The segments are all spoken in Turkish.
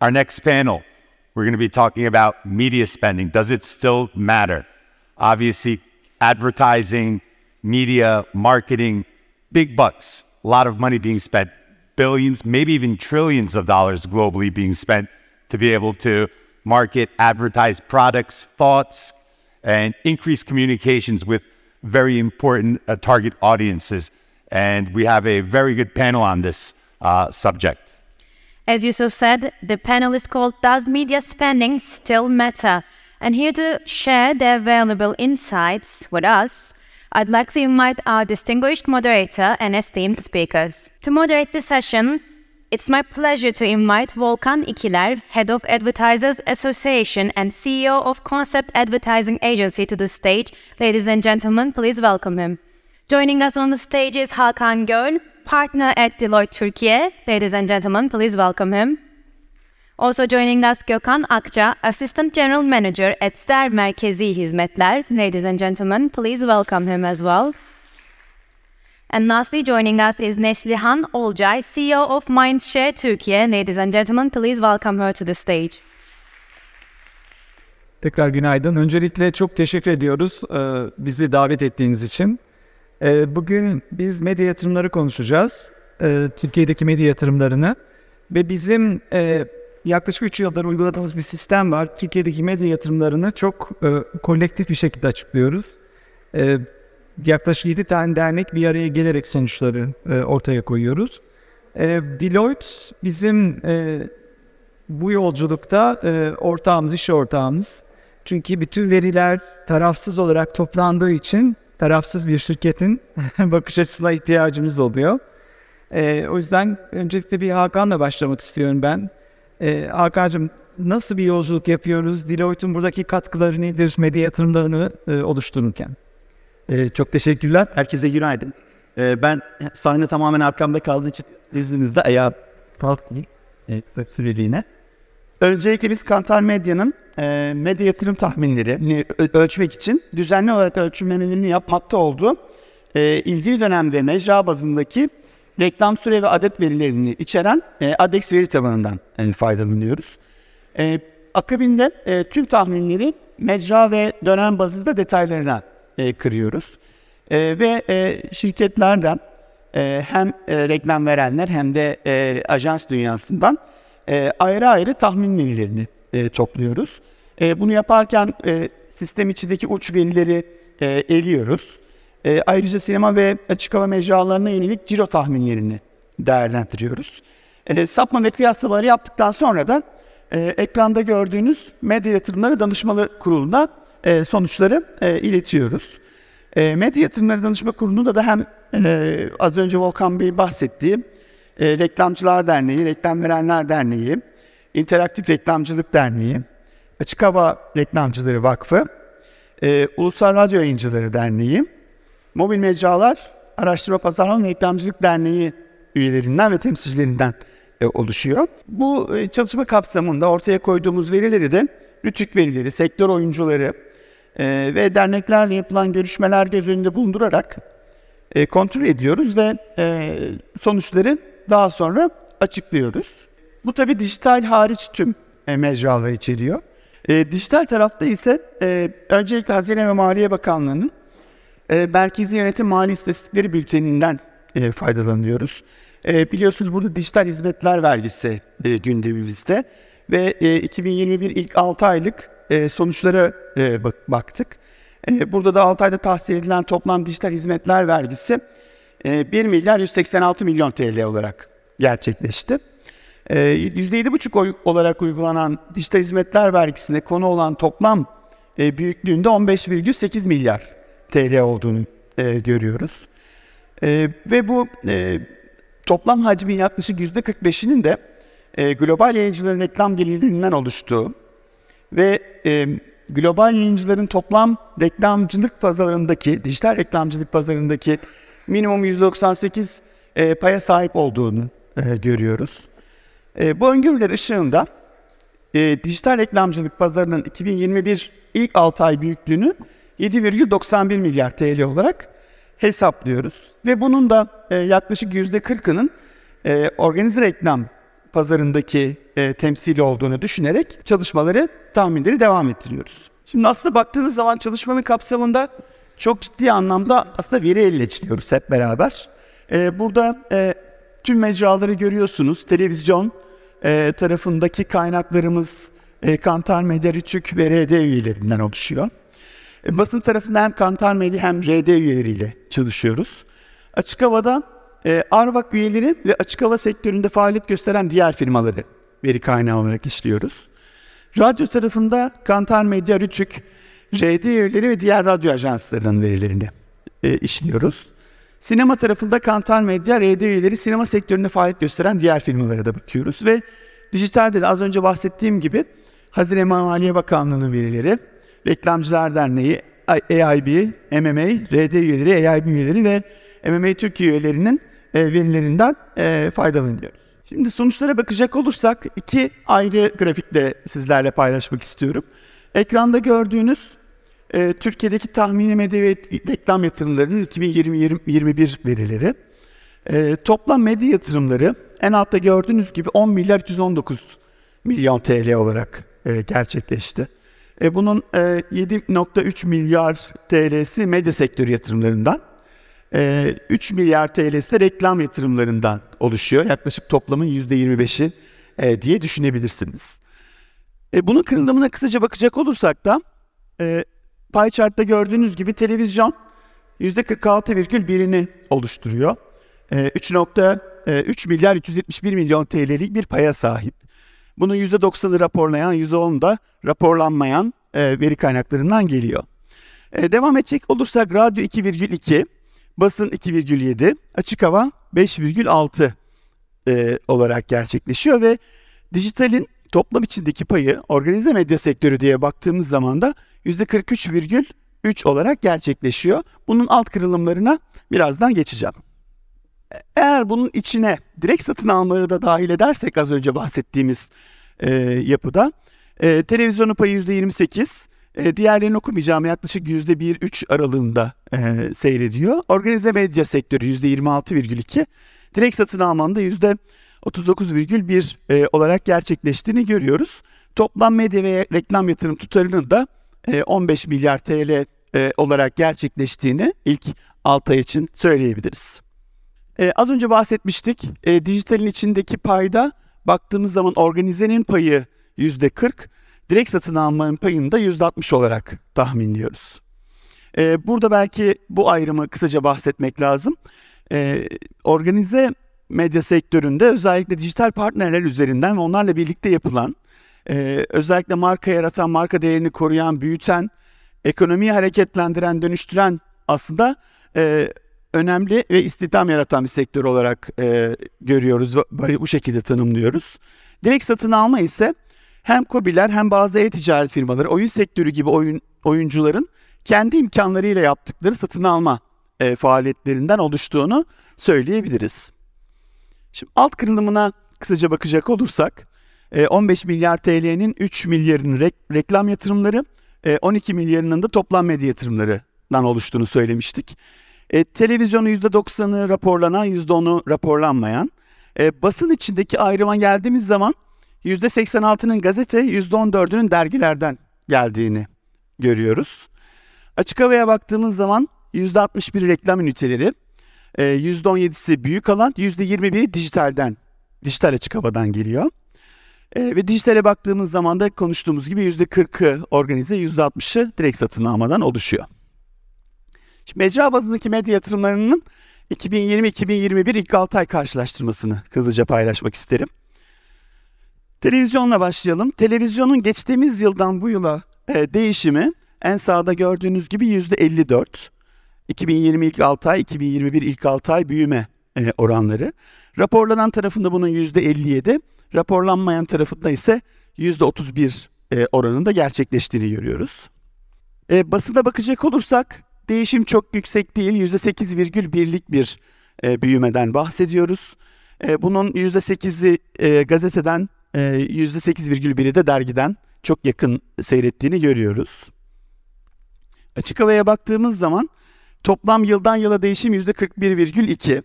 Our next panel, we're going to be talking about media spending. Does it still matter? Obviously, advertising, media, marketing, big bucks, a lot of money being spent, billions, maybe even trillions of dollars globally being spent to be able to market, advertise products, thoughts, and increase communications with very important uh, target audiences. And we have a very good panel on this uh, subject. As you so said, the panel is called Does Media Spending Still Matter? And here to share their valuable insights with us, I'd like to invite our distinguished moderator and esteemed speakers. To moderate the session, it's my pleasure to invite Volkan İkiler, Head of Advertisers Association and CEO of Concept Advertising Agency to the stage. Ladies and gentlemen, please welcome him. Joining us on the stage is Hakan Göl, partner at Deloitte Turkey. Ladies and gentlemen, please welcome him. Also joining us Gökhan Akça, Assistant General Manager at Ster Merkezi Hizmetler. Ladies and gentlemen, please welcome him as well. And lastly joining us is Neslihan Olcay, CEO of Mindshare Turkey. Ladies and gentlemen, please welcome her to the stage. Tekrar günaydın. Öncelikle çok teşekkür ediyoruz e, bizi davet ettiğiniz için. E, bugün biz medya yatırımları konuşacağız. E, Türkiye'deki medya yatırımlarını ve bizim yaklaşık 3 yıldır uyguladığımız bir sistem var. Türkiye'deki medya yatırımlarını çok kolektif bir şekilde açıklıyoruz. Yaklaşık 7 tane dernek bir araya gelerek sonuçları ortaya koyuyoruz. Deloitte bizim bu yolculukta ortağımız, iş ortağımız. Çünkü bütün veriler tarafsız olarak toplandığı için tarafsız bir şirketin bakış açısına ihtiyacımız oluyor. E, o yüzden öncelikle bir Hakan'la başlamak istiyorum ben. E, Hakan'cığım nasıl bir yolculuk yapıyoruz? Deloitte'un buradaki katkıları nedir medya yatırımlarını e, oluştururken? E, çok teşekkürler. Herkese günaydın. E, ben sahne tamamen arkamda kaldığı için izninizle ayağa kalkmayayım. E, kısa süreliğine. Öncelikle biz Kantar Medya'nın e, medya yatırım tahminleri ölçmek için düzenli olarak ölçümlemelerini yapmakta olduğu e, ilgili dönemde mecra bazındaki reklam süre ve adet verilerini içeren e, ADEX veri tabanından e, faydalanıyoruz. E, akabinde e, tüm tahminleri mecra ve dönem bazında detaylarına e, kırıyoruz. E, ve e, şirketlerden e, hem e, reklam verenler hem de e, ajans dünyasından e, ayrı ayrı tahmin verilerini e, topluyoruz. E, bunu yaparken e, sistem içindeki uç verileri e, eliyoruz. E, ayrıca sinema ve açık hava mecralarına yönelik ciro tahminlerini değerlendiriyoruz. E, sapma ve kıyaslamaları yaptıktan sonra da e, ekranda gördüğünüz medya yatırımları danışmalı kuruluna e, sonuçları e, iletiyoruz. E, medya yatırımları danışma kurulunda da hem e, az önce Volkan Bey bahsettiği e, Reklamcılar Derneği, Reklam Verenler Derneği, İnteraktif Reklamcılık Derneği, Açık Hava Reklamcıları Vakfı, e, Ulusal Radyo Yayıncıları Derneği, Mobil Mecralar Araştırma Pazarlama ve Reklamcılık Derneği üyelerinden ve temsilcilerinden e, oluşuyor. Bu e, çalışma kapsamında ortaya koyduğumuz verileri de rütük verileri, sektör oyuncuları e, ve derneklerle yapılan görüşmeler göz önünde bulundurarak e, kontrol ediyoruz ve e, sonuçları daha sonra açıklıyoruz. Bu tabi dijital hariç tüm e, mecraları içeriyor. E, dijital tarafta ise e, öncelikle Hazine ve Maliye Bakanlığı'nın e, Merkezi Yönetim Mali İstatistikleri Bülteninden e, faydalanıyoruz. E, biliyorsunuz burada dijital hizmetler vergisi e, gündemimizde ve e, 2021 ilk 6 aylık e, sonuçlara e, bak, baktık. E, burada da 6 ayda tahsil edilen toplam dijital hizmetler vergisi e, 1 milyar 186 milyon TL olarak gerçekleşti. %7,5 ee, olarak uygulanan dijital hizmetler vergisine konu olan toplam e, büyüklüğünde 15,8 milyar TL olduğunu e, görüyoruz. E, ve bu toplam hacmin yaklaşık %45'inin de global yayıncıların reklam gelirlerinden oluştuğu ve global yayıncıların toplam reklamcılık pazarındaki, dijital reklamcılık pazarındaki minimum %98 paya sahip olduğunu görüyoruz. E, bu öngörüler ışığında e, dijital reklamcılık pazarının 2021 ilk 6 ay büyüklüğünü 7,91 milyar TL olarak hesaplıyoruz. Ve bunun da e, yaklaşık %40'ının e, organize reklam pazarındaki e, temsili olduğunu düşünerek çalışmaları, tahminleri devam ettiriyoruz. Şimdi aslında baktığınız zaman çalışmanın kapsamında çok ciddi anlamda aslında veri elle çıkıyoruz hep beraber. E, burada e, tüm mecraları görüyorsunuz. Televizyon e, tarafındaki kaynaklarımız e, Kantar Medya Rütük ve RD üyelerinden oluşuyor. E, basın tarafında hem Kantar Medya hem RD üyeleriyle çalışıyoruz. Açık havada e, Arvak üyeleri ve açık hava sektöründe faaliyet gösteren diğer firmaları veri kaynağı olarak işliyoruz. Radyo tarafında Kantar Medya Rütük, RD üyeleri ve diğer radyo ajanslarının verilerini e, işliyoruz. Sinema tarafında Kantar Medya, RD üyeleri sinema sektöründe faaliyet gösteren diğer firmalara da bakıyoruz ve dijitalde de az önce bahsettiğim gibi Hazine Maliye Bakanlığı'nın verileri, Reklamcılar Derneği, AIB, MMA, RD üyeleri, AIB üyeleri ve MMA Türkiye üyelerinin e, verilerinden e, faydalanıyoruz. Şimdi sonuçlara bakacak olursak iki ayrı grafikle sizlerle paylaşmak istiyorum. Ekranda gördüğünüz e, Türkiye'deki tahmini medya ve reklam yatırımlarının 2020-2021 verileri. E, toplam medya yatırımları en altta gördüğünüz gibi 10 milyar 319 milyon TL olarak e, gerçekleşti. E, bunun e, 7.3 milyar TL'si medya sektörü yatırımlarından, e, 3 milyar TL'si de reklam yatırımlarından oluşuyor. Yaklaşık toplamın %25'i e, diye düşünebilirsiniz. E, bunun kırılımına kısaca bakacak olursak da e, pie chart'ta gördüğünüz gibi televizyon %46,1'ini oluşturuyor. E, 3.3 milyar 371 milyon TL'lik bir paya sahip. Bunun %90'ı raporlayan, %10'u da raporlanmayan e, veri kaynaklarından geliyor. E, devam edecek olursak radyo 2,2, basın 2,7, açık hava 5,6 e, olarak gerçekleşiyor ve dijitalin toplam içindeki payı organize medya sektörü diye baktığımız zaman da %43,3 olarak gerçekleşiyor. Bunun alt kırılımlarına birazdan geçeceğim. Eğer bunun içine direkt satın almaları da dahil edersek az önce bahsettiğimiz e, yapıda e, televizyonun payı %28, e, diğerlerini okumayacağım yaklaşık %1-3 aralığında e, seyrediyor. Organize medya sektörü %26,2, direkt satın almanda %39,1 e, olarak gerçekleştiğini görüyoruz. Toplam medya ve reklam yatırım tutarının da e, 15 milyar TL e, olarak gerçekleştiğini ilk 6 ay için söyleyebiliriz. Ee, az önce bahsetmiştik. E, dijitalin içindeki payda baktığımız zaman organizenin payı yüzde 40, direkt satın almanın payını da yüzde 60 olarak tahminliyoruz. E, burada belki bu ayrımı kısaca bahsetmek lazım. E, organize medya sektöründe özellikle dijital partnerler üzerinden ve onlarla birlikte yapılan, e, özellikle marka yaratan, marka değerini koruyan, büyüten, ekonomiyi hareketlendiren, dönüştüren aslında e, önemli ve istihdam yaratan bir sektör olarak e, görüyoruz bu şekilde tanımlıyoruz. Direkt satın alma ise hem COBİ'ler hem bazı e-ticaret firmaları, oyun sektörü gibi oyun oyuncuların kendi imkanlarıyla yaptıkları satın alma e, faaliyetlerinden oluştuğunu söyleyebiliriz. Şimdi alt kırılımına kısaca bakacak olursak, 15 milyar TL'nin 3 milyarının re- reklam yatırımları, e, 12 milyarının da toplam medya yatırımlarından oluştuğunu söylemiştik. E, televizyonu %90'ı raporlanan, %10'u raporlanmayan. E, basın içindeki ayrıma geldiğimiz zaman %86'nın gazete, %14'ünün dergilerden geldiğini görüyoruz. Açık havaya baktığımız zaman %61 reklam üniteleri, e, %17'si büyük alan, %21'i dijitalden, dijital açık havadan geliyor. E, ve dijitale baktığımız zaman da konuştuğumuz gibi %40'ı organize, %60'ı direkt satın almadan oluşuyor. Şimdi mecra bazındaki medya yatırımlarının 2020-2021 ilk 6 ay karşılaştırmasını hızlıca paylaşmak isterim. Televizyonla başlayalım. Televizyonun geçtiğimiz yıldan bu yıla e, değişimi en sağda gördüğünüz gibi %54. 2020 ilk 6 ay, 2021 ilk 6 ay büyüme e, oranları. Raporlanan tarafında bunun %57, raporlanmayan tarafında ise %31 e, oranında gerçekleştiğini görüyoruz. E, basına bakacak olursak Değişim çok yüksek değil. %8,1'lik bir büyümeden bahsediyoruz. Bunun %8'i e, gazeteden, e, %8,1'i de dergiden çok yakın seyrettiğini görüyoruz. Açık havaya baktığımız zaman toplam yıldan yıla değişim %41,2.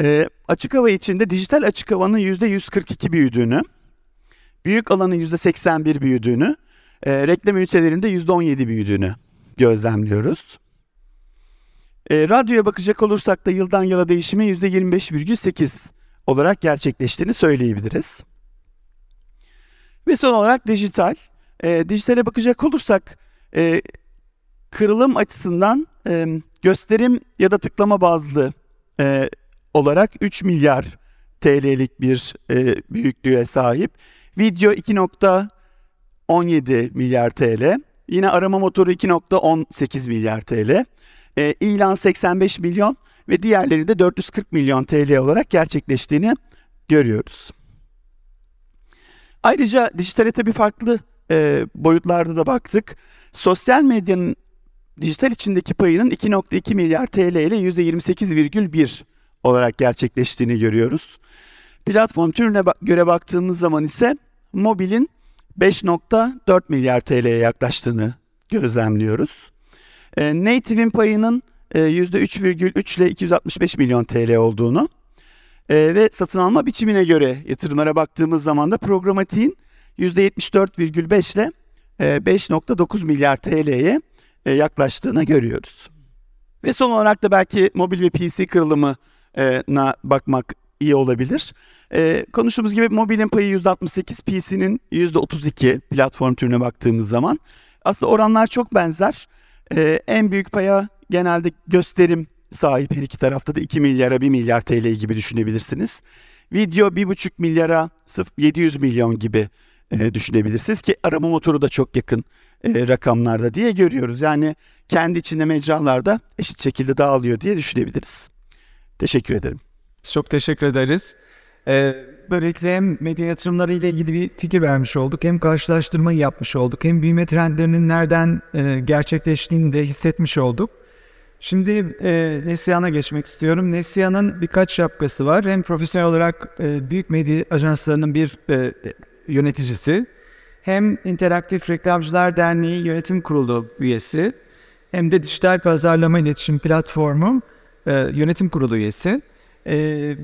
E, açık hava içinde dijital açık havanın %142 büyüdüğünü, büyük alanın %81 büyüdüğünü, e, reklam ünitelerinde %17 büyüdüğünü gözlemliyoruz. E, radyoya bakacak olursak da yıldan yıla değişimi %25,8 olarak gerçekleştiğini söyleyebiliriz. Ve son olarak dijital. E, dijitale bakacak olursak e, kırılım açısından e, gösterim ya da tıklama bazlı e, olarak 3 milyar TL'lik bir e, büyüklüğe sahip. Video 2.17 milyar TL. Yine arama motoru 2.18 milyar TL. E, ilan 85 milyon ve diğerleri de 440 milyon TL olarak gerçekleştiğini görüyoruz. Ayrıca dijitale tabii farklı e, boyutlarda da baktık. Sosyal medyanın dijital içindeki payının 2.2 milyar TL ile %28,1 olarak gerçekleştiğini görüyoruz. Platform türüne göre baktığımız zaman ise mobilin 5.4 milyar TL'ye yaklaştığını gözlemliyoruz. E, Native'in payının e, %3,3 ile 265 milyon TL olduğunu e, ve satın alma biçimine göre yatırımlara baktığımız zaman da programatiğin %74,5 ile e, 5.9 milyar TL'ye e, yaklaştığını görüyoruz. Ve son olarak da belki mobil ve PC kırılımına bakmak iyi olabilir. E, konuştuğumuz gibi mobilin payı %68, PC'nin %32 platform türüne baktığımız zaman. Aslında oranlar çok benzer. E, en büyük paya genelde gösterim sahip her iki tarafta da 2 milyara 1 milyar TL gibi düşünebilirsiniz. Video 1,5 milyara 700 milyon gibi e, düşünebilirsiniz ki arama motoru da çok yakın e, rakamlarda diye görüyoruz. Yani kendi içinde mecralarda eşit şekilde dağılıyor diye düşünebiliriz. Teşekkür ederim. Çok teşekkür ederiz. Ee, böylelikle hem medya yatırımları ile ilgili bir fikir vermiş olduk, hem karşılaştırmayı yapmış olduk, hem büyüme trendlerinin nereden e, gerçekleştiğini de hissetmiş olduk. Şimdi e, Neslihan'a geçmek istiyorum. Neslihan'ın birkaç şapkası var. Hem profesyonel olarak e, büyük medya ajanslarının bir e, yöneticisi, hem İnteraktif Reklamcılar Derneği Yönetim Kurulu üyesi, hem de Dijital Pazarlama İletişim Platformu e, Yönetim Kurulu üyesi. E,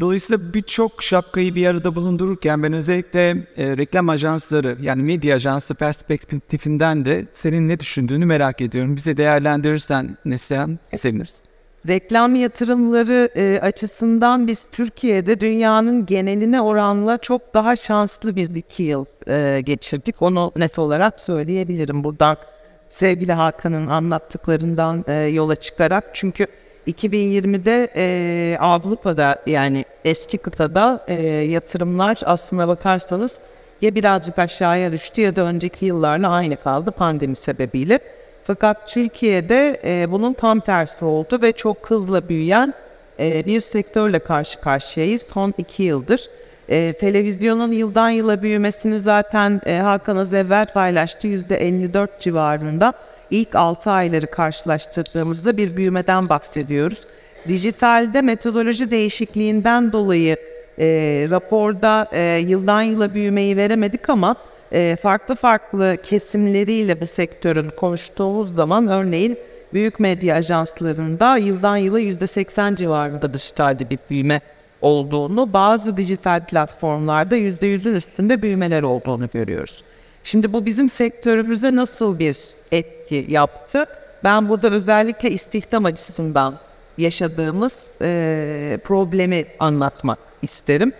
dolayısıyla birçok şapkayı bir arada bulundururken ben özellikle e, reklam ajansları yani medya ajansı perspektifinden de senin ne düşündüğünü merak ediyorum. Bize değerlendirirsen Neslihan seviniriz. Reklam yatırımları e, açısından biz Türkiye'de dünyanın geneline oranla çok daha şanslı bir iki yıl e, geçirdik. Onu net olarak söyleyebilirim buradan sevgili Hakan'ın anlattıklarından e, yola çıkarak. Çünkü 2020'de e, Avrupa'da yani eski kıtada e, yatırımlar aslına bakarsanız ya birazcık aşağıya düştü ya da önceki yıllarla aynı kaldı pandemi sebebiyle. Fakat Türkiye'de e, bunun tam tersi oldu ve çok hızla büyüyen e, bir sektörle karşı karşıyayız son iki yıldır. E, televizyonun yıldan yıla büyümesini zaten e, Hakan az evvel paylaştı %54 civarında. İlk 6 ayları karşılaştırdığımızda bir büyümeden bahsediyoruz. Dijitalde metodoloji değişikliğinden dolayı e, raporda e, yıldan yıla büyümeyi veremedik ama e, farklı farklı kesimleriyle bu sektörün konuştuğumuz zaman örneğin büyük medya ajanslarında yıldan yıla %80 civarında dijitalde bir büyüme olduğunu, bazı dijital platformlarda %100'ün üstünde büyümeler olduğunu görüyoruz. Şimdi bu bizim sektörümüze nasıl bir etki yaptı? Ben burada özellikle istihdam açısından yaşadığımız e, problemi anlatmak isterim.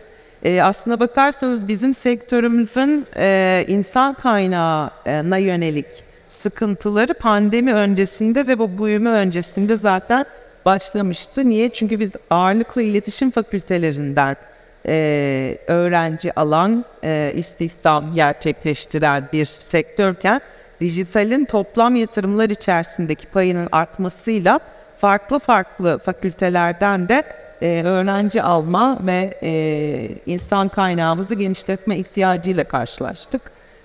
E, aslına bakarsanız bizim sektörümüzün e, insan kaynağına yönelik sıkıntıları pandemi öncesinde ve bu büyüme öncesinde zaten başlamıştı. Niye? Çünkü biz ağırlıklı iletişim fakültelerinden e, öğrenci alan, e, istihdam gerçekleştiren bir sektörken dijitalin toplam yatırımlar içerisindeki payının artmasıyla farklı farklı fakültelerden de e, öğrenci alma ve e, insan kaynağımızı genişletme ihtiyacıyla karşılaştık.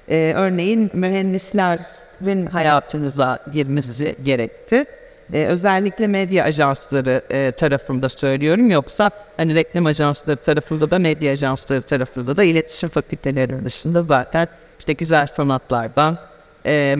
E, örneğin mühendislerin hayatımıza girmesi gerekti. E, özellikle medya ajansları e, tarafında söylüyorum yoksa hani reklam ajansları tarafında da medya ajansları tarafında da iletişim fakülteleri dışında zaten işte güzel sanatlardan e,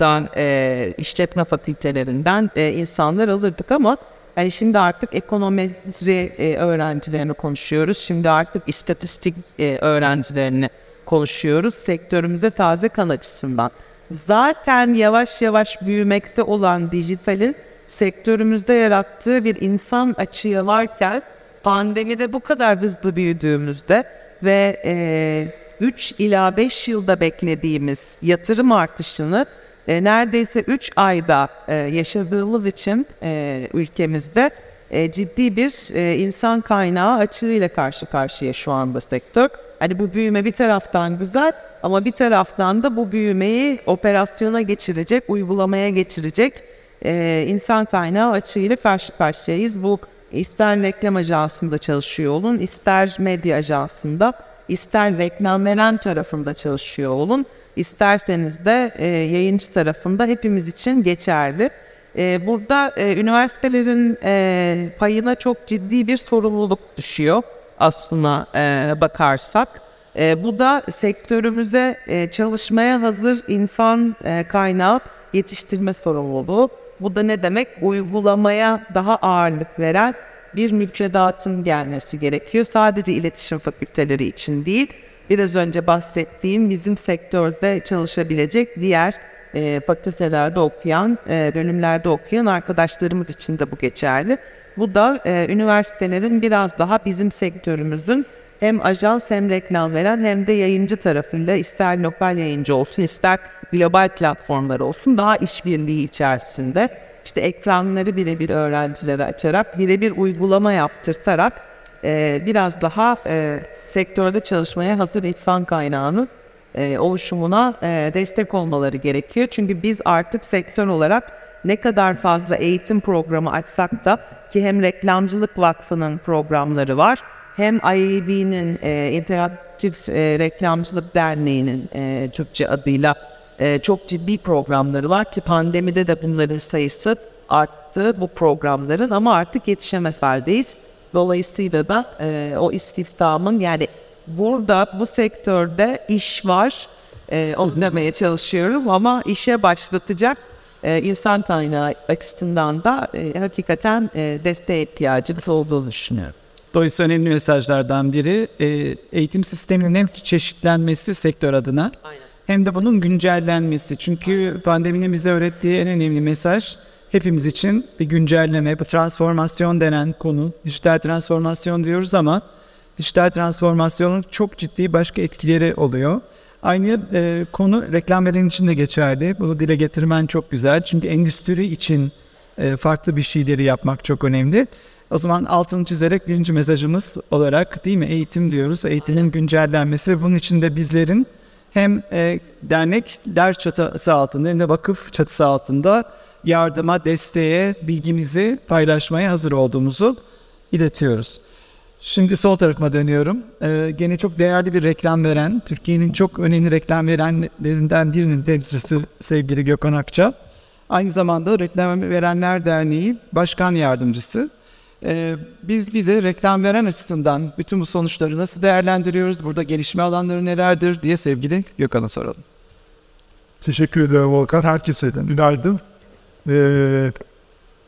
da e, işletme fakültelerinden e, insanlar alırdık ama Yani şimdi artık ekonometri e, öğrencilerini konuşuyoruz. Şimdi artık istatistik e, öğrencilerini konuşuyoruz sektörümüze taze kan açısından. Zaten yavaş yavaş büyümekte olan dijitalin sektörümüzde yarattığı bir insan açığı varken pandemide bu kadar hızlı büyüdüğümüzde ve e, 3 ila 5 yılda beklediğimiz yatırım artışını e, neredeyse 3 ayda e, yaşadığımız için e, ülkemizde e, ciddi bir e, insan kaynağı açığıyla karşı karşıya şu anda sektör. Hani bu büyüme bir taraftan güzel ama bir taraftan da bu büyümeyi operasyona geçirecek, uygulamaya geçirecek e, insan kaynağı açığıyla karşı karşıyayız. Bu ister reklam ajansında çalışıyor olun, ister medya ajansında, ister reklam veren tarafında çalışıyor olun, isterseniz de e, yayıncı tarafında hepimiz için geçerli. E, burada e, üniversitelerin e, payına çok ciddi bir sorumluluk düşüyor aslına e, bakarsak. E, bu da sektörümüze e, çalışmaya hazır insan e, kaynağı yetiştirme sorumluluğu. Bu da ne demek? Uygulamaya daha ağırlık veren bir müfredatın gelmesi gerekiyor. Sadece iletişim fakülteleri için değil, biraz önce bahsettiğim bizim sektörde çalışabilecek diğer e, fakültelerde okuyan, e, bölümlerde okuyan arkadaşlarımız için de bu geçerli. Bu da e, üniversitelerin biraz daha bizim sektörümüzün hem ajans hem reklam veren hem de yayıncı tarafıyla ister lokal yayıncı olsun ister global platformlar olsun daha işbirliği içerisinde işte ekranları birebir öğrencilere açarak birebir uygulama yaptırtarak e, biraz daha e, sektörde çalışmaya hazır insan kaynağını e, oluşumuna e, destek olmaları gerekiyor. Çünkü biz artık sektör olarak ne kadar fazla eğitim programı açsak da ki hem Reklamcılık Vakfı'nın programları var hem IAB'nin e, İnteraktif e, Reklamcılık Derneği'nin e, Türkçe adıyla e, çok ciddi programları var ki pandemide de bunların sayısı arttı bu programların ama artık yetişemez haldeyiz. Dolayısıyla da e, o istihdamın yani burada bu sektörde iş var e, onu demeye çalışıyorum ama işe başlatacak e, insan kaynağı açısından da e, hakikaten e, desteğe ihtiyacımız olduğunu düşünüyorum. Dolayısıyla önemli mesajlardan biri e, eğitim sisteminin hem çeşitlenmesi sektör adına hem de bunun güncellenmesi. Çünkü pandeminin bize öğrettiği en önemli mesaj hepimiz için bir güncelleme, bu transformasyon denen konu. Dijital transformasyon diyoruz ama dijital transformasyonun çok ciddi başka etkileri oluyor. Aynı e, konu reklam veren için de geçerli. Bunu dile getirmen çok güzel. Çünkü endüstri için e, farklı bir şeyleri yapmak çok önemli. O zaman altını çizerek birinci mesajımız olarak değil mi eğitim diyoruz. Eğitimin güncellenmesi ve bunun için de bizlerin hem e, dernek ders çatısı altında hem de vakıf çatısı altında yardıma, desteğe, bilgimizi paylaşmaya hazır olduğumuzu iletiyoruz. Şimdi sol tarafıma dönüyorum. Ee, gene çok değerli bir reklam veren, Türkiye'nin çok önemli reklam verenlerinden birinin temsilcisi sevgili Gökhan Akça. Aynı zamanda Reklam Verenler Derneği Başkan Yardımcısı. Ee, biz bir de reklam veren açısından bütün bu sonuçları nasıl değerlendiriyoruz, burada gelişme alanları nelerdir diye sevgili Gökhan'a soralım. Teşekkür ederim Volkan. Herkese günaydın. Ee,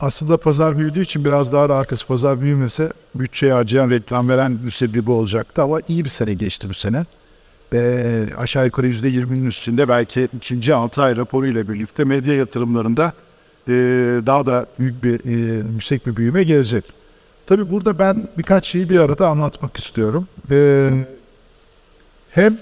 aslında pazar büyüdüğü için biraz daha arkası pazar büyümese bütçeyi harcayan reklam veren müsebbibi olacaktı ama iyi bir sene geçti bu sene. Ve aşağı yukarı %20'nin üstünde belki ikinci 6 ay raporu ile birlikte medya yatırımlarında e, daha da büyük bir e, yüksek bir büyüme gelecek. Tabii burada ben birkaç şeyi bir arada anlatmak istiyorum. E, hem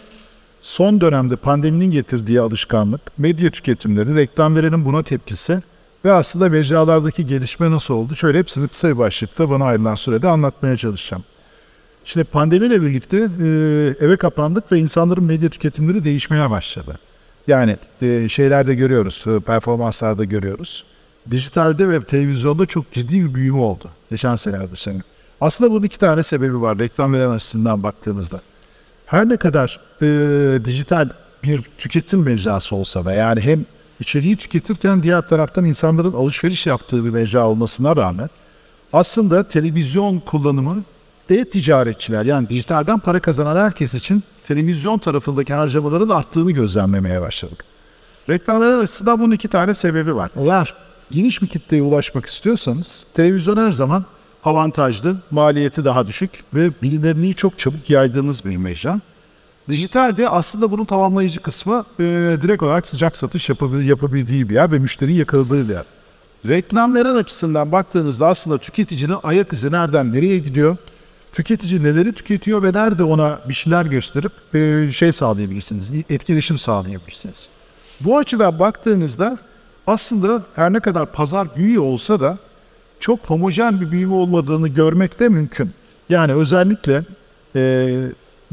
son dönemde pandeminin getirdiği alışkanlık, medya tüketimleri, reklam verenin buna tepkisi ve aslında mecralardaki gelişme nasıl oldu? Şöyle hepsini kısa bir başlıkta bana ayrılan sürede anlatmaya çalışacağım. Şimdi pandemiyle birlikte e, eve kapandık ve insanların medya tüketimleri değişmeye başladı. Yani e, şeylerde görüyoruz, e, performanslarda görüyoruz. Dijitalde ve televizyonda çok ciddi bir büyüme oldu geçen senelerde sene. Aslında bunun iki tane sebebi var reklam veren açısından baktığınızda. Her ne kadar e, dijital bir tüketim mecrası olsa da yani hem içeriği tüketirken diğer taraftan insanların alışveriş yaptığı bir mecra olmasına rağmen aslında televizyon kullanımı e-ticaretçiler yani dijitalden para kazanan herkes için televizyon tarafındaki harcamaların arttığını gözlemlemeye başladık. Reklamlar açısından bunun iki tane sebebi var. Eğer geniş bir kitleye ulaşmak istiyorsanız televizyon her zaman avantajlı, maliyeti daha düşük ve bilinirliği çok çabuk yaydığınız bir mecra. Dijitalde aslında bunun tamamlayıcı kısmı e, direkt olarak sıcak satış yapabil- yapabildiği bir yer ve müşteriyi yakaladığı bir yer. Reklamların açısından baktığınızda aslında tüketicinin ayak izi nereden nereye gidiyor? Tüketici neleri tüketiyor ve nerede ona bir şeyler gösterip e, şey sağlayabilirsiniz, etkileşim sağlayabilirsiniz. Bu açıdan baktığınızda aslında her ne kadar pazar büyüyor olsa da çok homojen bir büyüme olmadığını görmek de mümkün. Yani özellikle e,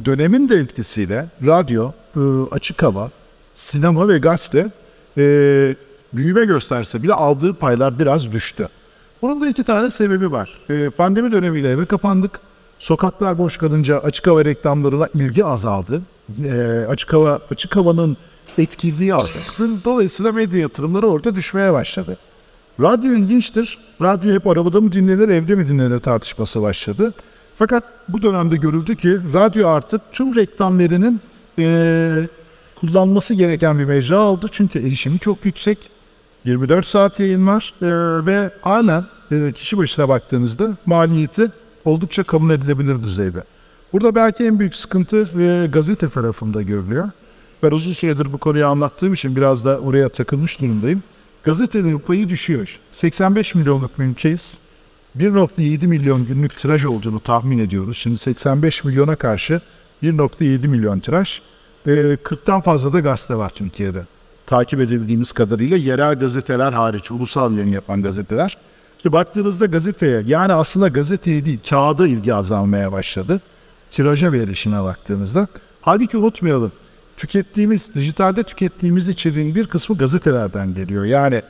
dönemin de etkisiyle radyo, e, açık hava, sinema ve gazete e, büyüme gösterse bile aldığı paylar biraz düştü. Bunun da iki tane sebebi var. E, pandemi dönemiyle eve kapandık. Sokaklar boş kalınca açık hava reklamlarına ilgi azaldı. Açık hava açık havanın etkinliği azaldı. Dolayısıyla medya yatırımları orada düşmeye başladı. Radyo ilginçtir. Radyo hep arabada mı dinlenir, evde mi dinlenir tartışması başladı. Fakat bu dönemde görüldü ki radyo artık tüm reklam verinin eee, kullanması gereken bir mecra oldu. Çünkü erişimi çok yüksek. 24 saat yayın var eee, ve halen eee, kişi başına baktığınızda maliyeti oldukça kabul edilebilir düzeyde. Burada belki en büyük sıkıntı e, gazete tarafında görülüyor. Ben uzun süredir bu konuyu anlattığım için biraz da oraya takılmış durumdayım. Gazetelerin payı düşüyor. 85 milyonluk bir ülkeyiz. 1.7 milyon günlük tiraj olduğunu tahmin ediyoruz. Şimdi 85 milyona karşı 1.7 milyon tiraj. Ee, 40'tan fazla da gazete var Türkiye'de. Takip edebildiğimiz kadarıyla yerel gazeteler hariç, ulusal yayın yapan gazeteler. İşte baktığınızda gazeteye, yani aslında gazeteye değil, kağıda ilgi azalmaya başladı. Tiraja ve erişime baktığınızda. Halbuki unutmayalım, tükettiğimiz, dijitalde tükettiğimiz içeriğin bir kısmı gazetelerden geliyor. Yani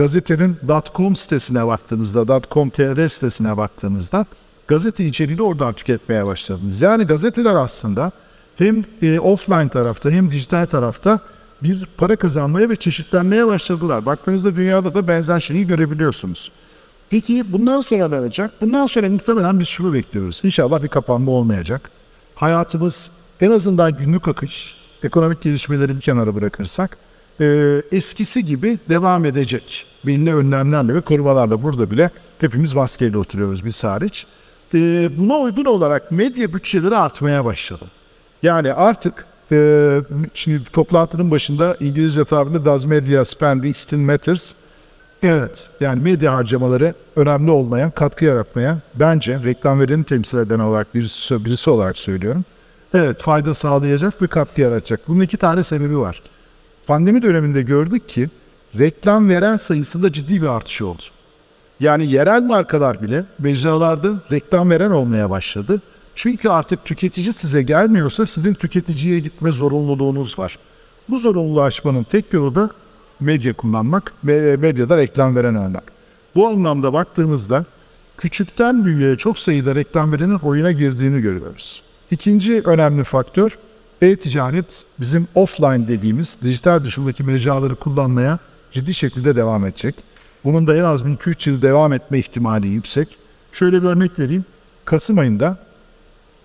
gazetenin .com sitesine baktığınızda, .com.tr sitesine baktığınızda gazete içeriğini oradan tüketmeye başladınız. Yani gazeteler aslında hem e, offline tarafta hem dijital tarafta bir para kazanmaya ve çeşitlenmeye başladılar. Baktığınızda dünyada da benzer şeyi görebiliyorsunuz. Peki bundan sonra ne olacak? Bundan sonra muhtemelen biz şunu bekliyoruz. İnşallah bir kapanma olmayacak. Hayatımız en azından günlük akış, ekonomik gelişmeleri bir kenara bırakırsak e, eskisi gibi devam edecek. Belli önlemlerle ve korumalarla burada bile hepimiz maskeyle oturuyoruz biz hariç. E, buna uygun olarak medya bütçeleri artmaya başladı. Yani artık e, şimdi toplantının başında İngilizce tabirle Does Media Spending Still Matters? Evet, yani medya harcamaları önemli olmayan, katkı yaratmayan, bence reklam vereni temsil eden olarak birisi, birisi olarak söylüyorum. Evet, fayda sağlayacak ve katkı yaratacak. Bunun iki tane sebebi var. Pandemi döneminde gördük ki reklam veren sayısında ciddi bir artış oldu. Yani yerel markalar bile mecralarda reklam veren olmaya başladı. Çünkü artık tüketici size gelmiyorsa sizin tüketiciye gitme zorunluluğunuz var. Bu zorunluluğu aşmanın tek yolu da medya kullanmak ve medyada reklam veren olmak. Bu anlamda baktığımızda küçükten büyüğe çok sayıda reklam verenin oyuna girdiğini görüyoruz. İkinci önemli faktör e-ticaret bizim offline dediğimiz dijital dışındaki mecraları kullanmaya ciddi şekilde devam edecek. Bunun da en az 2-3 yıl devam etme ihtimali yüksek. Şöyle bir örnek vereyim. Kasım ayında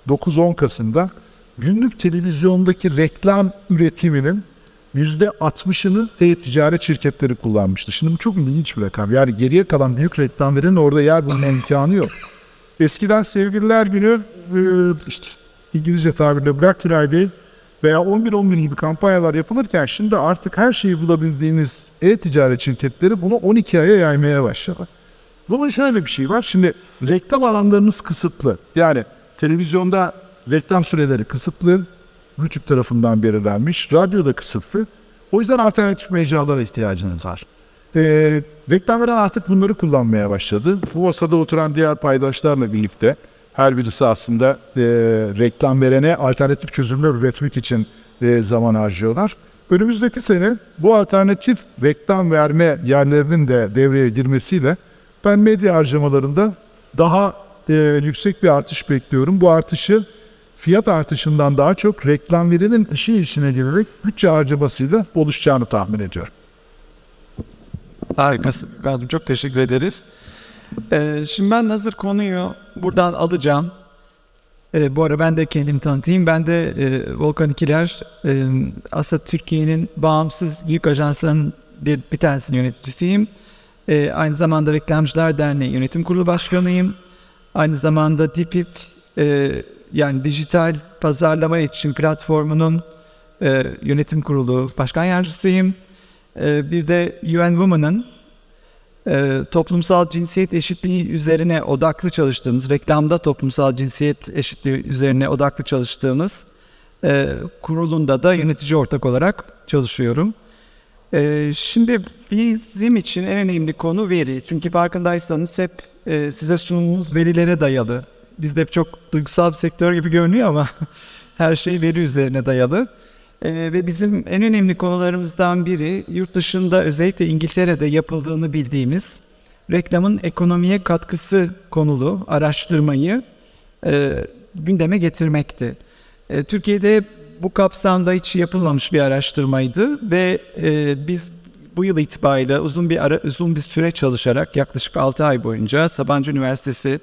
9-10 Kasım'da günlük televizyondaki reklam üretiminin %60'ını e-ticaret şirketleri kullanmıştı. Şimdi bu çok ilginç bir rakam. Yani geriye kalan büyük reklam veren orada yer bulma imkanı yok. Eskiden sevgililer günü e, işte İngilizce tabirle Black Friday veya 11-11 gibi kampanyalar yapılırken şimdi artık her şeyi bulabildiğiniz e-ticaret şirketleri bunu 12 aya yaymaya başladı. Bunun şöyle bir şey var. Şimdi reklam alanlarınız kısıtlı. Yani televizyonda reklam süreleri kısıtlı. Rütük tarafından belirlenmiş. Radyoda kısıtlı. O yüzden alternatif mecralara ihtiyacınız var. Ee, reklam veren artık bunları kullanmaya başladı. Bu masada oturan diğer paydaşlarla birlikte her birisi aslında e, reklam verene alternatif çözümler üretmek için e, zaman harcıyorlar. Önümüzdeki sene bu alternatif reklam verme yerlerinin de devreye girmesiyle ben medya harcamalarında daha e, yüksek bir artış bekliyorum. Bu artışı fiyat artışından daha çok reklam verinin işi içine girerek bütçe harcamasıyla oluşacağını tahmin ediyorum. Harikasın. Çok teşekkür ederiz. Ee, şimdi ben hazır konuyu buradan alacağım. Ee, bu ara ben de kendimi tanıtayım. Ben de e, Volkan İkiler, e, aslında Türkiye'nin bağımsız yük ajanslarının bir, bir tanesinin yöneticisiyim. E, aynı zamanda Reklamcılar Derneği Yönetim Kurulu Başkanıyım. Aynı zamanda DİPİP e, yani Dijital Pazarlama İletişim Platformu'nun e, yönetim kurulu başkan yardımcısıyım. E, bir de UN Women'ın e, toplumsal cinsiyet eşitliği üzerine odaklı çalıştığımız, reklamda toplumsal cinsiyet eşitliği üzerine odaklı çalıştığımız e, kurulunda da yönetici ortak olarak çalışıyorum. E, şimdi bizim için en önemli konu veri. Çünkü farkındaysanız hep e, size sunumumuz verilere dayalı. Bizde hep çok duygusal bir sektör gibi görünüyor ama her şey veri üzerine dayalı. Ee, ve bizim en önemli konularımızdan biri yurt dışında özellikle İngiltere'de yapıldığını bildiğimiz reklamın ekonomiye katkısı konulu araştırmayı e, gündeme getirmekti. E, Türkiye'de bu kapsamda hiç yapılmamış bir araştırmaydı ve e, biz bu yıl itibariyle uzun bir ara, uzun bir süre çalışarak yaklaşık 6 ay boyunca Sabancı Üniversitesi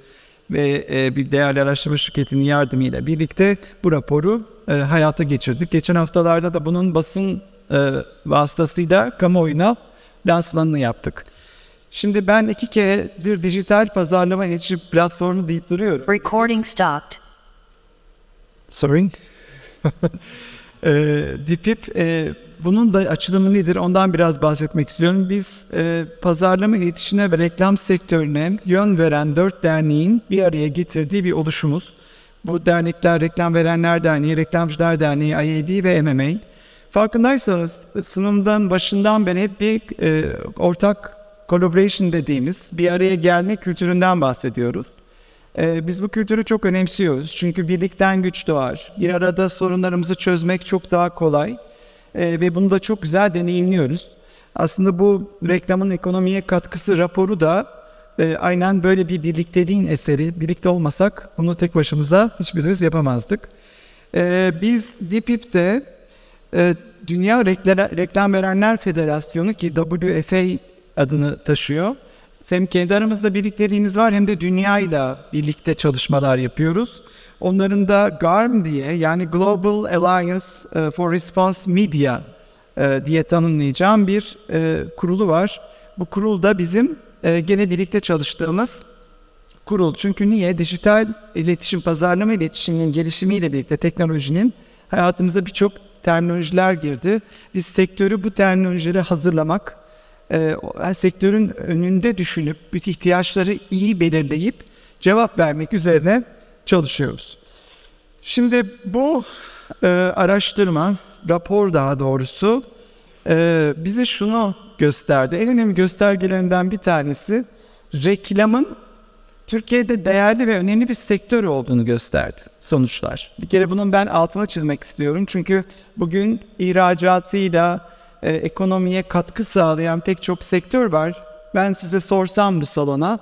ve e, bir değerli araştırma şirketinin yardımıyla birlikte bu raporu e, hayata geçirdik. Geçen haftalarda da bunun basın e, vasıtasıyla kamuoyuna lansmanını yaptık. Şimdi ben iki keredir dijital pazarlama iletişim platformu deyip duruyorum. Recording stopped. Sorry. e, DİPİP e, bunun da açılımı nedir ondan biraz bahsetmek istiyorum. Biz e, pazarlama iletişime ve reklam sektörüne yön veren dört derneğin bir araya getirdiği bir oluşumuz. Bu dernekler Reklam Verenler Derneği, Reklamcılar Derneği, IAB ve MMA. Farkındaysanız sunumdan başından beri hep bir e, ortak collaboration dediğimiz bir araya gelme kültüründen bahsediyoruz. E, biz bu kültürü çok önemsiyoruz. Çünkü birlikten güç doğar. Bir arada sorunlarımızı çözmek çok daha kolay. E, ve bunu da çok güzel deneyimliyoruz. Aslında bu reklamın ekonomiye katkısı raporu da e, aynen böyle bir birlikteliğin eseri. Birlikte olmasak bunu tek başımıza hiçbirimiz yapamazdık. E, biz DİPİP'te e, Dünya Reklam, Verenler Federasyonu ki WFA adını taşıyor. Hem kendi aramızda birlikteliğimiz var hem de dünyayla birlikte çalışmalar yapıyoruz. Onların da GARM diye yani Global Alliance e, for Response Media e, diye tanımlayacağım bir e, kurulu var. Bu kurul da bizim gene birlikte çalıştığımız kurul. Çünkü niye? Dijital iletişim, pazarlama iletişiminin gelişimiyle birlikte teknolojinin hayatımıza birçok terminolojiler girdi. Biz sektörü bu terminolojileri hazırlamak, e, sektörün önünde düşünüp bütün ihtiyaçları iyi belirleyip cevap vermek üzerine çalışıyoruz. Şimdi bu e, araştırma, rapor daha doğrusu e, bize şunu gösterdi. En önemli göstergelerinden bir tanesi reklamın Türkiye'de değerli ve önemli bir sektör olduğunu gösterdi sonuçlar. Bir kere bunun ben altına çizmek istiyorum. Çünkü bugün ihracatıyla e, ekonomiye katkı sağlayan pek çok sektör var. Ben size sorsam bu salona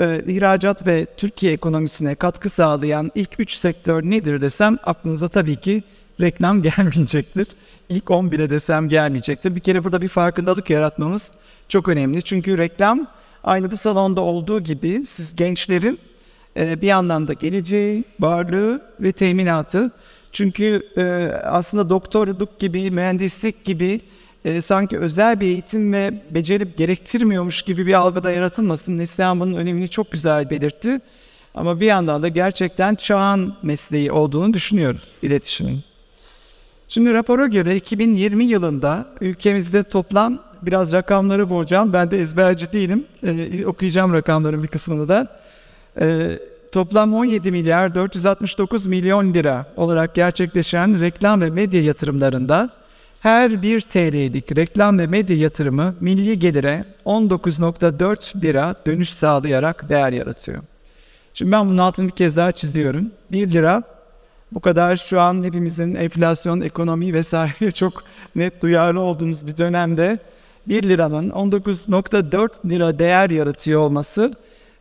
e, ihracat ve Türkiye ekonomisine katkı sağlayan ilk 3 sektör nedir desem aklınıza tabii ki reklam gelmeyecektir. İlk 11'e desem gelmeyecektir. Bir kere burada bir farkındalık yaratmamız çok önemli. Çünkü reklam aynı bu salonda olduğu gibi siz gençlerin e, bir anlamda geleceği, varlığı ve teminatı. Çünkü e, aslında doktorluk gibi, mühendislik gibi e, sanki özel bir eğitim ve beceri gerektirmiyormuş gibi bir algıda yaratılmasın. Neslihan bunun önemini çok güzel belirtti. Ama bir yandan da gerçekten çağın mesleği olduğunu düşünüyoruz iletişimin. Şimdi rapora göre 2020 yılında ülkemizde toplam biraz rakamları bulacağım. Ben de ezberci değilim. Ee, okuyacağım rakamların bir kısmını da. Ee, toplam 17 milyar 469 milyon lira olarak gerçekleşen reklam ve medya yatırımlarında her 1 TL'lik reklam ve medya yatırımı milli gelire 19.4 lira dönüş sağlayarak değer yaratıyor. Şimdi ben bunun altını bir kez daha çiziyorum. 1 lira bu kadar şu an hepimizin enflasyon, ekonomi vesaire çok net duyarlı olduğumuz bir dönemde 1 liranın 19.4 lira değer yaratıyor olması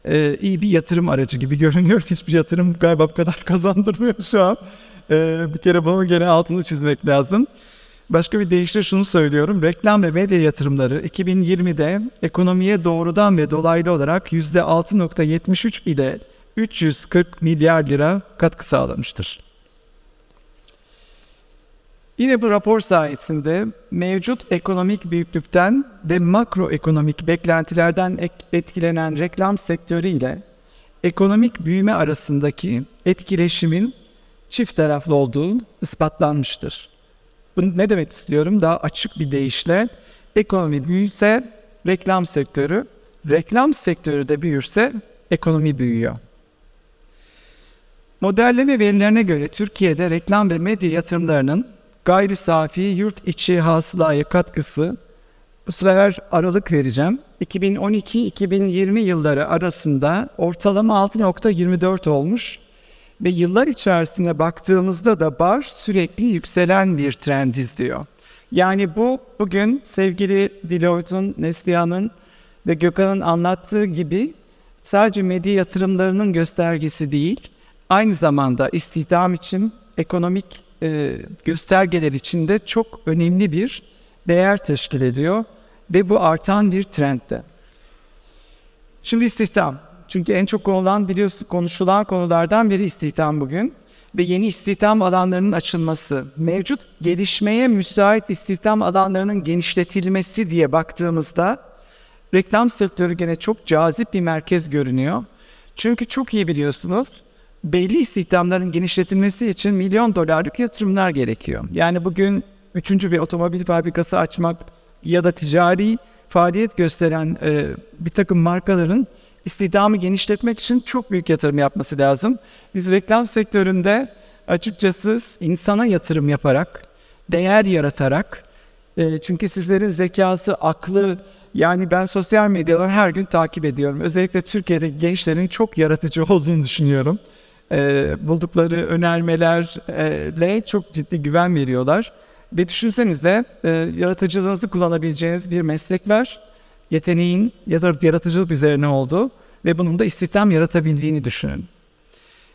e, iyi bir yatırım aracı gibi görünüyor. Hiçbir yatırım galiba bu kadar kazandırmıyor şu an. E, bir kere bunun gene altını çizmek lazım. Başka bir deyişle şunu söylüyorum. Reklam ve medya yatırımları 2020'de ekonomiye doğrudan ve dolaylı olarak %6.73 ile 340 milyar lira katkı sağlamıştır. Yine bu rapor sayesinde mevcut ekonomik büyüklükten ve makroekonomik beklentilerden etkilenen reklam sektörü ile ekonomik büyüme arasındaki etkileşimin çift taraflı olduğu ispatlanmıştır. Bunu ne demek istiyorum? Daha açık bir deyişle ekonomi büyüse reklam sektörü, reklam sektörü de büyürse ekonomi büyüyor. Modelleme verilerine göre Türkiye'de reklam ve medya yatırımlarının gayri safi yurt içi hasılaya katkısı bu sefer aralık vereceğim. 2012-2020 yılları arasında ortalama 6.24 olmuş ve yıllar içerisinde baktığımızda da bar sürekli yükselen bir trend izliyor. Yani bu bugün sevgili Deloitte'un, Neslihan'ın ve Gökhan'ın anlattığı gibi sadece medya yatırımlarının göstergesi değil, aynı zamanda istihdam için, ekonomik e, göstergeler için de çok önemli bir değer teşkil ediyor ve bu artan bir trendde. Şimdi istihdam. Çünkü en çok konulan biliyorsunuz konuşulan konulardan biri istihdam bugün ve yeni istihdam alanlarının açılması, mevcut gelişmeye müsait istihdam alanlarının genişletilmesi diye baktığımızda reklam sektörü gene çok cazip bir merkez görünüyor. Çünkü çok iyi biliyorsunuz belli istihdamların genişletilmesi için milyon dolarlık yatırımlar gerekiyor. Yani bugün üçüncü bir otomobil fabrikası açmak ya da ticari faaliyet gösteren e, bir takım markaların istihdamı genişletmek için çok büyük yatırım yapması lazım. Biz reklam sektöründe açıkçası insana yatırım yaparak, değer yaratarak, e, çünkü sizlerin zekası, aklı, yani ben sosyal medyadan her gün takip ediyorum. Özellikle Türkiye'de gençlerin çok yaratıcı olduğunu düşünüyorum. E, buldukları önermelerle çok ciddi güven veriyorlar. Ve düşünsenize e, yaratıcılığınızı kullanabileceğiniz bir meslek var. Yeteneğin ya da yaratıcılık üzerine olduğu ve bunun da istihdam yaratabildiğini düşünün.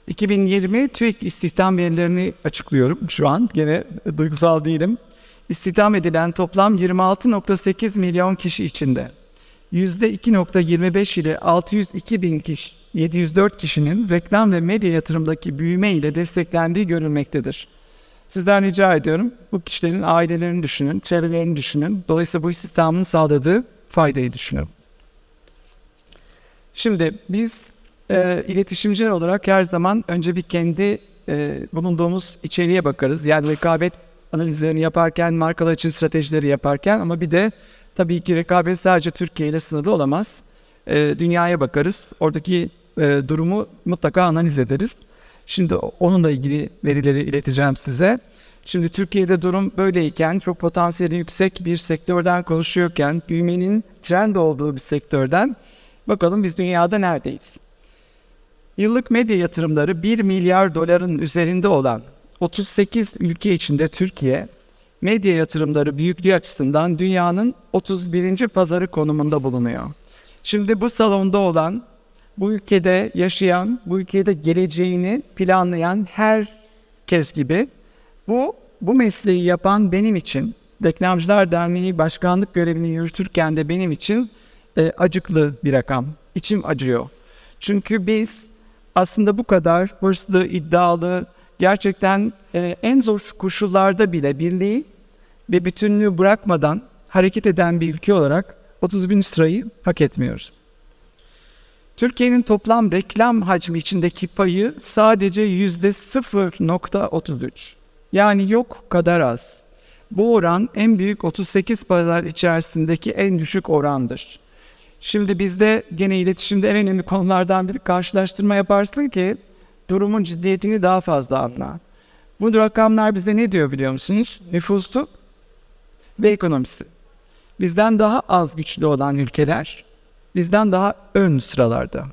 2020 TÜİK istihdam verilerini açıklıyorum şu an. Gene duygusal değilim. İstihdam edilen toplam 26.8 milyon kişi içinde %2.25 ile 602 bin kişi, 704 kişinin reklam ve medya yatırımdaki büyüme ile desteklendiği görülmektedir. Sizden rica ediyorum bu kişilerin ailelerini düşünün, çevrelerini düşünün. Dolayısıyla bu istihdamın sağladığı faydayı düşünün. Şimdi biz e, iletişimciler olarak her zaman önce bir kendi e, bulunduğumuz içeriğe bakarız. Yani rekabet analizlerini yaparken, markalar için stratejileri yaparken ama bir de tabii ki rekabet sadece Türkiye ile sınırlı olamaz. E, dünyaya bakarız. Oradaki e, durumu mutlaka analiz ederiz. Şimdi onunla ilgili verileri ileteceğim size. Şimdi Türkiye'de durum böyleyken, çok potansiyeli yüksek bir sektörden konuşuyorken, büyümenin trend olduğu bir sektörden bakalım biz dünyada neredeyiz? Yıllık medya yatırımları 1 milyar doların üzerinde olan 38 ülke içinde Türkiye, medya yatırımları büyüklüğü açısından dünyanın 31. pazarı konumunda bulunuyor. Şimdi bu salonda olan bu ülkede yaşayan, bu ülkede geleceğini planlayan herkes gibi bu bu mesleği yapan benim için, Reklamcılar Derneği başkanlık görevini yürütürken de benim için e, acıklı bir rakam. İçim acıyor. Çünkü biz aslında bu kadar hırslı, iddialı, gerçekten e, en zor koşullarda bile birliği ve bütünlüğü bırakmadan hareket eden bir ülke olarak 30 bin sırayı hak etmiyoruz. Türkiye'nin toplam reklam hacmi içindeki payı sadece yüzde 0.33. Yani yok kadar az. Bu oran en büyük 38 pazar içerisindeki en düşük orandır. Şimdi bizde gene iletişimde en önemli konulardan biri karşılaştırma yaparsın ki durumun ciddiyetini daha fazla anla. Bu rakamlar bize ne diyor biliyor musunuz? Nüfusu ve ekonomisi. Bizden daha az güçlü olan ülkeler bizden daha ön sıralarda.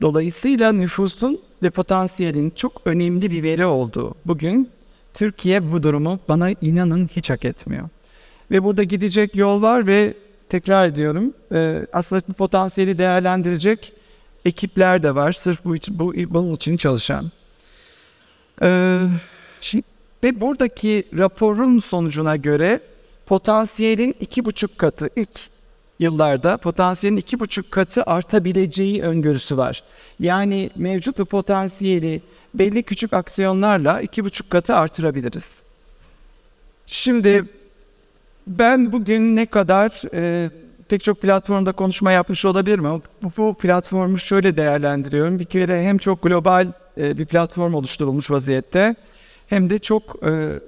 Dolayısıyla nüfusun ve potansiyelin çok önemli bir veri olduğu bugün Türkiye bu durumu bana inanın hiç hak etmiyor. Ve burada gidecek yol var ve tekrar ediyorum e, aslında bu potansiyeli değerlendirecek ekipler de var sırf bu, için, bu bunun için çalışan. E, şimdi, ve buradaki raporun sonucuna göre potansiyelin iki buçuk katı ilk yıllarda potansiyelin iki buçuk katı artabileceği öngörüsü var. Yani mevcut bir potansiyeli belli küçük aksiyonlarla iki buçuk katı artırabiliriz. Şimdi ben bugün ne kadar e, pek çok platformda konuşma yapmış olabilirim ama bu, bu platformu şöyle değerlendiriyorum. Bir kere hem çok global e, bir platform oluşturulmuş vaziyette hem de çok e,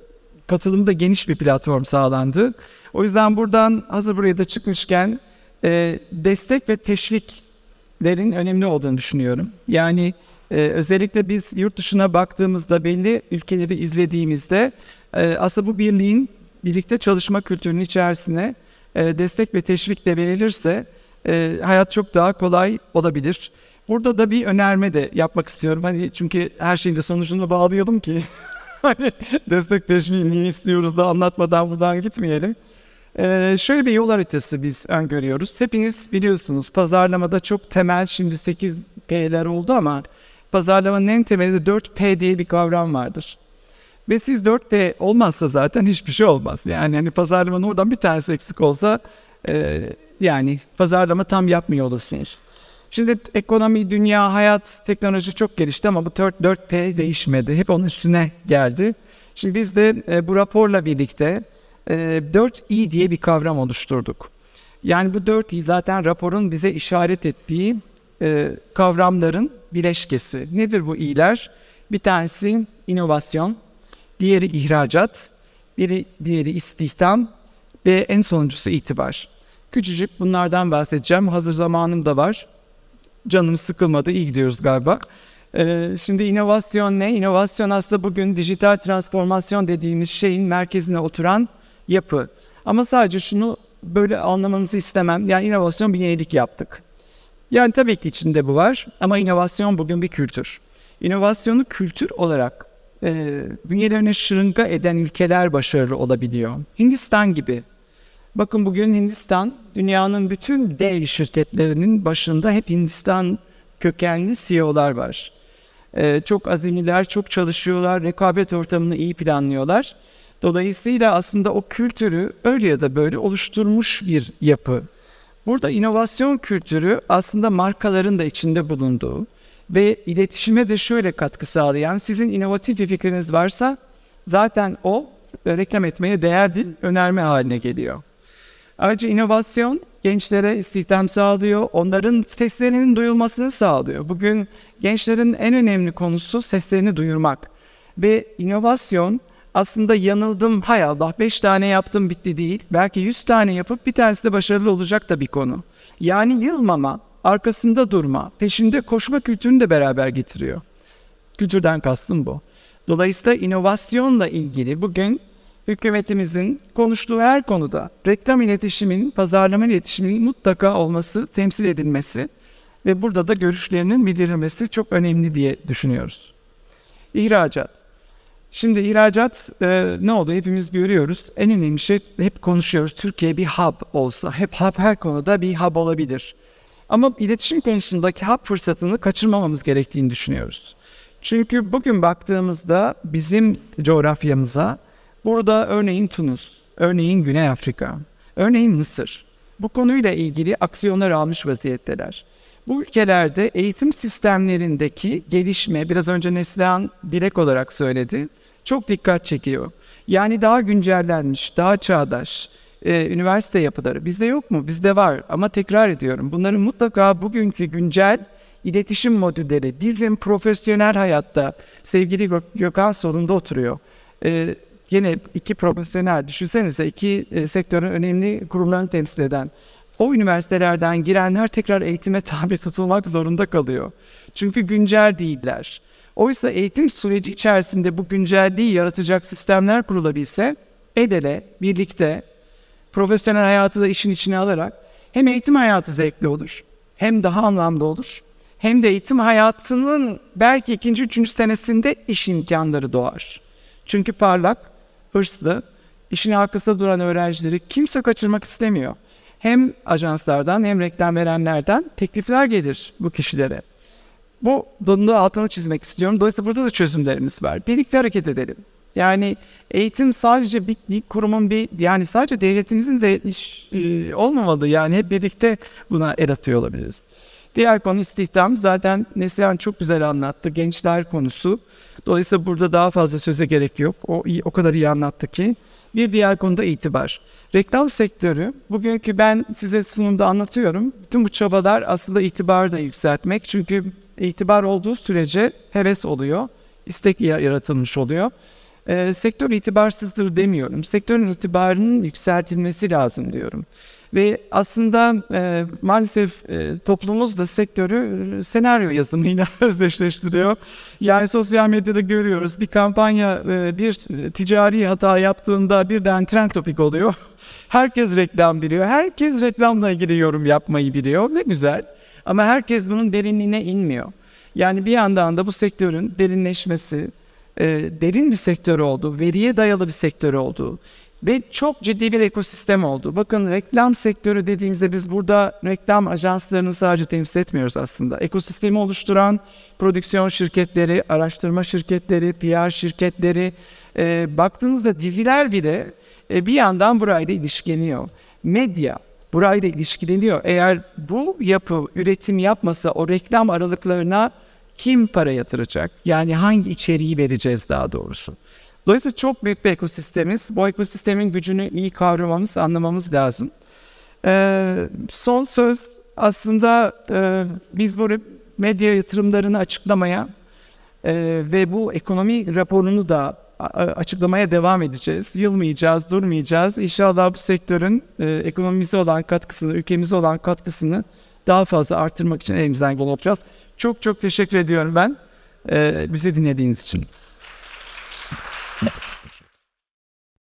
katılımı da geniş bir platform sağlandı. O yüzden buradan hazır buraya da çıkmışken e, destek ve teşviklerin önemli olduğunu düşünüyorum. Yani e, özellikle biz yurt dışına baktığımızda belli ülkeleri izlediğimizde e, aslında bu birliğin birlikte çalışma kültürünün içerisine e, destek ve teşvik de verilirse e, hayat çok daha kolay olabilir. Burada da bir önerme de yapmak istiyorum. Hani çünkü her şeyin de sonucunu bağlayalım ki hani destek teşviği niye istiyoruz da anlatmadan buradan gitmeyelim. Ee, şöyle bir yol haritası biz öngörüyoruz. Hepiniz biliyorsunuz pazarlamada çok temel şimdi 8 P'ler oldu ama pazarlamanın en temelinde 4P diye bir kavram vardır. Ve siz 4P olmazsa zaten hiçbir şey olmaz. Yani hani pazarlamanın oradan bir tanesi eksik olsa e, yani pazarlama tam yapmıyor olasınız. Şimdi ekonomi, dünya, hayat, teknoloji çok gelişti ama bu 4P değişmedi. Hep onun üstüne geldi. Şimdi biz de e, bu raporla birlikte e, 4i diye bir kavram oluşturduk. Yani bu 4i zaten raporun bize işaret ettiği e, kavramların bileşkesi. Nedir bu i'ler? Bir tanesi inovasyon, diğeri ihracat, biri diğeri istihdam ve en sonuncusu itibar. Küçücük bunlardan bahsedeceğim. Hazır zamanım da var. Canım sıkılmadı. iyi gidiyoruz galiba. Ee, şimdi inovasyon ne? İnovasyon aslında bugün dijital transformasyon dediğimiz şeyin merkezine oturan yapı. Ama sadece şunu böyle anlamanızı istemem. Yani inovasyon bir yenilik yaptık. Yani tabii ki içinde bu var ama inovasyon bugün bir kültür. İnovasyonu kültür olarak e, bünyelerine şırınga eden ülkeler başarılı olabiliyor. Hindistan gibi. Bakın bugün Hindistan dünyanın bütün dev şirketlerinin başında hep Hindistan kökenli CEO'lar var. E, çok azimliler, çok çalışıyorlar, rekabet ortamını iyi planlıyorlar. Dolayısıyla aslında o kültürü öyle ya da böyle oluşturmuş bir yapı. Burada inovasyon kültürü aslında markaların da içinde bulunduğu, ve iletişime de şöyle katkı sağlayan sizin inovatif bir fikriniz varsa zaten o reklam etmeye değer bir önerme haline geliyor. Ayrıca inovasyon gençlere istihdam sağlıyor, onların seslerinin duyulmasını sağlıyor. Bugün gençlerin en önemli konusu seslerini duyurmak. Ve inovasyon aslında yanıldım hay Allah 5 tane yaptım bitti değil. Belki 100 tane yapıp bir tanesi de başarılı olacak da bir konu. Yani yılmama, arkasında durma, peşinde koşma kültürünü de beraber getiriyor. Kültürden kastım bu. Dolayısıyla inovasyonla ilgili bugün hükümetimizin konuştuğu her konuda reklam iletişiminin, pazarlama iletişiminin mutlaka olması, temsil edilmesi ve burada da görüşlerinin bildirilmesi çok önemli diye düşünüyoruz. İhracat. Şimdi ihracat e, ne oldu hepimiz görüyoruz. En önemli şey hep konuşuyoruz. Türkiye bir hub olsa, hep hub her konuda bir hub olabilir. Ama iletişim konusundaki hap fırsatını kaçırmamamız gerektiğini düşünüyoruz. Çünkü bugün baktığımızda bizim coğrafyamıza burada örneğin Tunus, örneğin Güney Afrika, örneğin Mısır bu konuyla ilgili aksiyonlar almış vaziyetteler. Bu ülkelerde eğitim sistemlerindeki gelişme, biraz önce Neslihan direkt olarak söyledi, çok dikkat çekiyor. Yani daha güncellenmiş, daha çağdaş, e, üniversite yapıları. Bizde yok mu? Bizde var ama tekrar ediyorum. Bunların mutlaka bugünkü güncel iletişim modülleri bizim profesyonel hayatta sevgili Gök Gökhan solunda oturuyor. E, yine iki profesyonel düşünsenize iki e, sektörün önemli kurumlarını temsil eden o üniversitelerden girenler tekrar eğitime tabi tutulmak zorunda kalıyor. Çünkü güncel değiller. Oysa eğitim süreci içerisinde bu güncelliği yaratacak sistemler kurulabilse el ele, birlikte profesyonel hayatı da işin içine alarak hem eğitim hayatı zevkli olur, hem daha anlamlı olur, hem de eğitim hayatının belki ikinci, üçüncü senesinde iş imkanları doğar. Çünkü parlak, hırslı, işin arkasında duran öğrencileri kimse kaçırmak istemiyor. Hem ajanslardan hem reklam verenlerden teklifler gelir bu kişilere. Bu donunu altını çizmek istiyorum. Dolayısıyla burada da çözümlerimiz var. Birlikte hareket edelim. Yani eğitim sadece bir, bir kurumun bir yani sadece devletimizin de iş e, olmamalı. Yani hep birlikte buna el atıyor olabiliriz. Diğer konu istihdam. Zaten Neslihan çok güzel anlattı. Gençler konusu. Dolayısıyla burada daha fazla söze gerek yok. O iyi, o kadar iyi anlattı ki. Bir diğer konuda itibar. Reklam sektörü, bugünkü ben size sunumda anlatıyorum. Bütün bu çabalar aslında itibarı da yükseltmek. Çünkü itibar olduğu sürece heves oluyor, istek ya- yaratılmış oluyor. Ee, sektör itibarsızdır demiyorum. Sektörün itibarının yükseltilmesi lazım diyorum. Ve aslında e, maalesef e, toplumumuz da sektörü e, senaryo yazımıyla özdeşleştiriyor. Yani sosyal medyada görüyoruz bir kampanya e, bir e, ticari hata yaptığında birden trend topik oluyor. Herkes reklam biliyor. Herkes reklamla ilgili yorum yapmayı biliyor. Ne güzel. Ama herkes bunun derinliğine inmiyor. Yani bir yandan da bu sektörün derinleşmesi, e, derin bir sektör olduğu, veriye dayalı bir sektör olduğu ve çok ciddi bir ekosistem oldu. Bakın reklam sektörü dediğimizde biz burada reklam ajanslarını sadece temsil etmiyoruz aslında. Ekosistemi oluşturan prodüksiyon şirketleri, araştırma şirketleri, PR şirketleri, e, baktığınızda diziler bile e, bir yandan burayla ilişkileniyor. Medya burayla ilişkileniyor. Eğer bu yapı üretim yapmasa o reklam aralıklarına kim para yatıracak? Yani hangi içeriği vereceğiz daha doğrusu. Dolayısıyla çok büyük bir ekosistemiz. Bu ekosistemin gücünü iyi kavramamız, anlamamız lazım. Ee, son söz aslında e, biz böyle medya yatırımlarını açıklamaya e, ve bu ekonomi raporunu da açıklamaya devam edeceğiz. Yılmayacağız, durmayacağız. İnşallah bu sektörün e, ekonomimize olan katkısını, ülkemize olan katkısını daha fazla artırmak için elimizden gelen yapacağız. Çok çok teşekkür ediyorum ben. Ee, bizi dinlediğiniz için.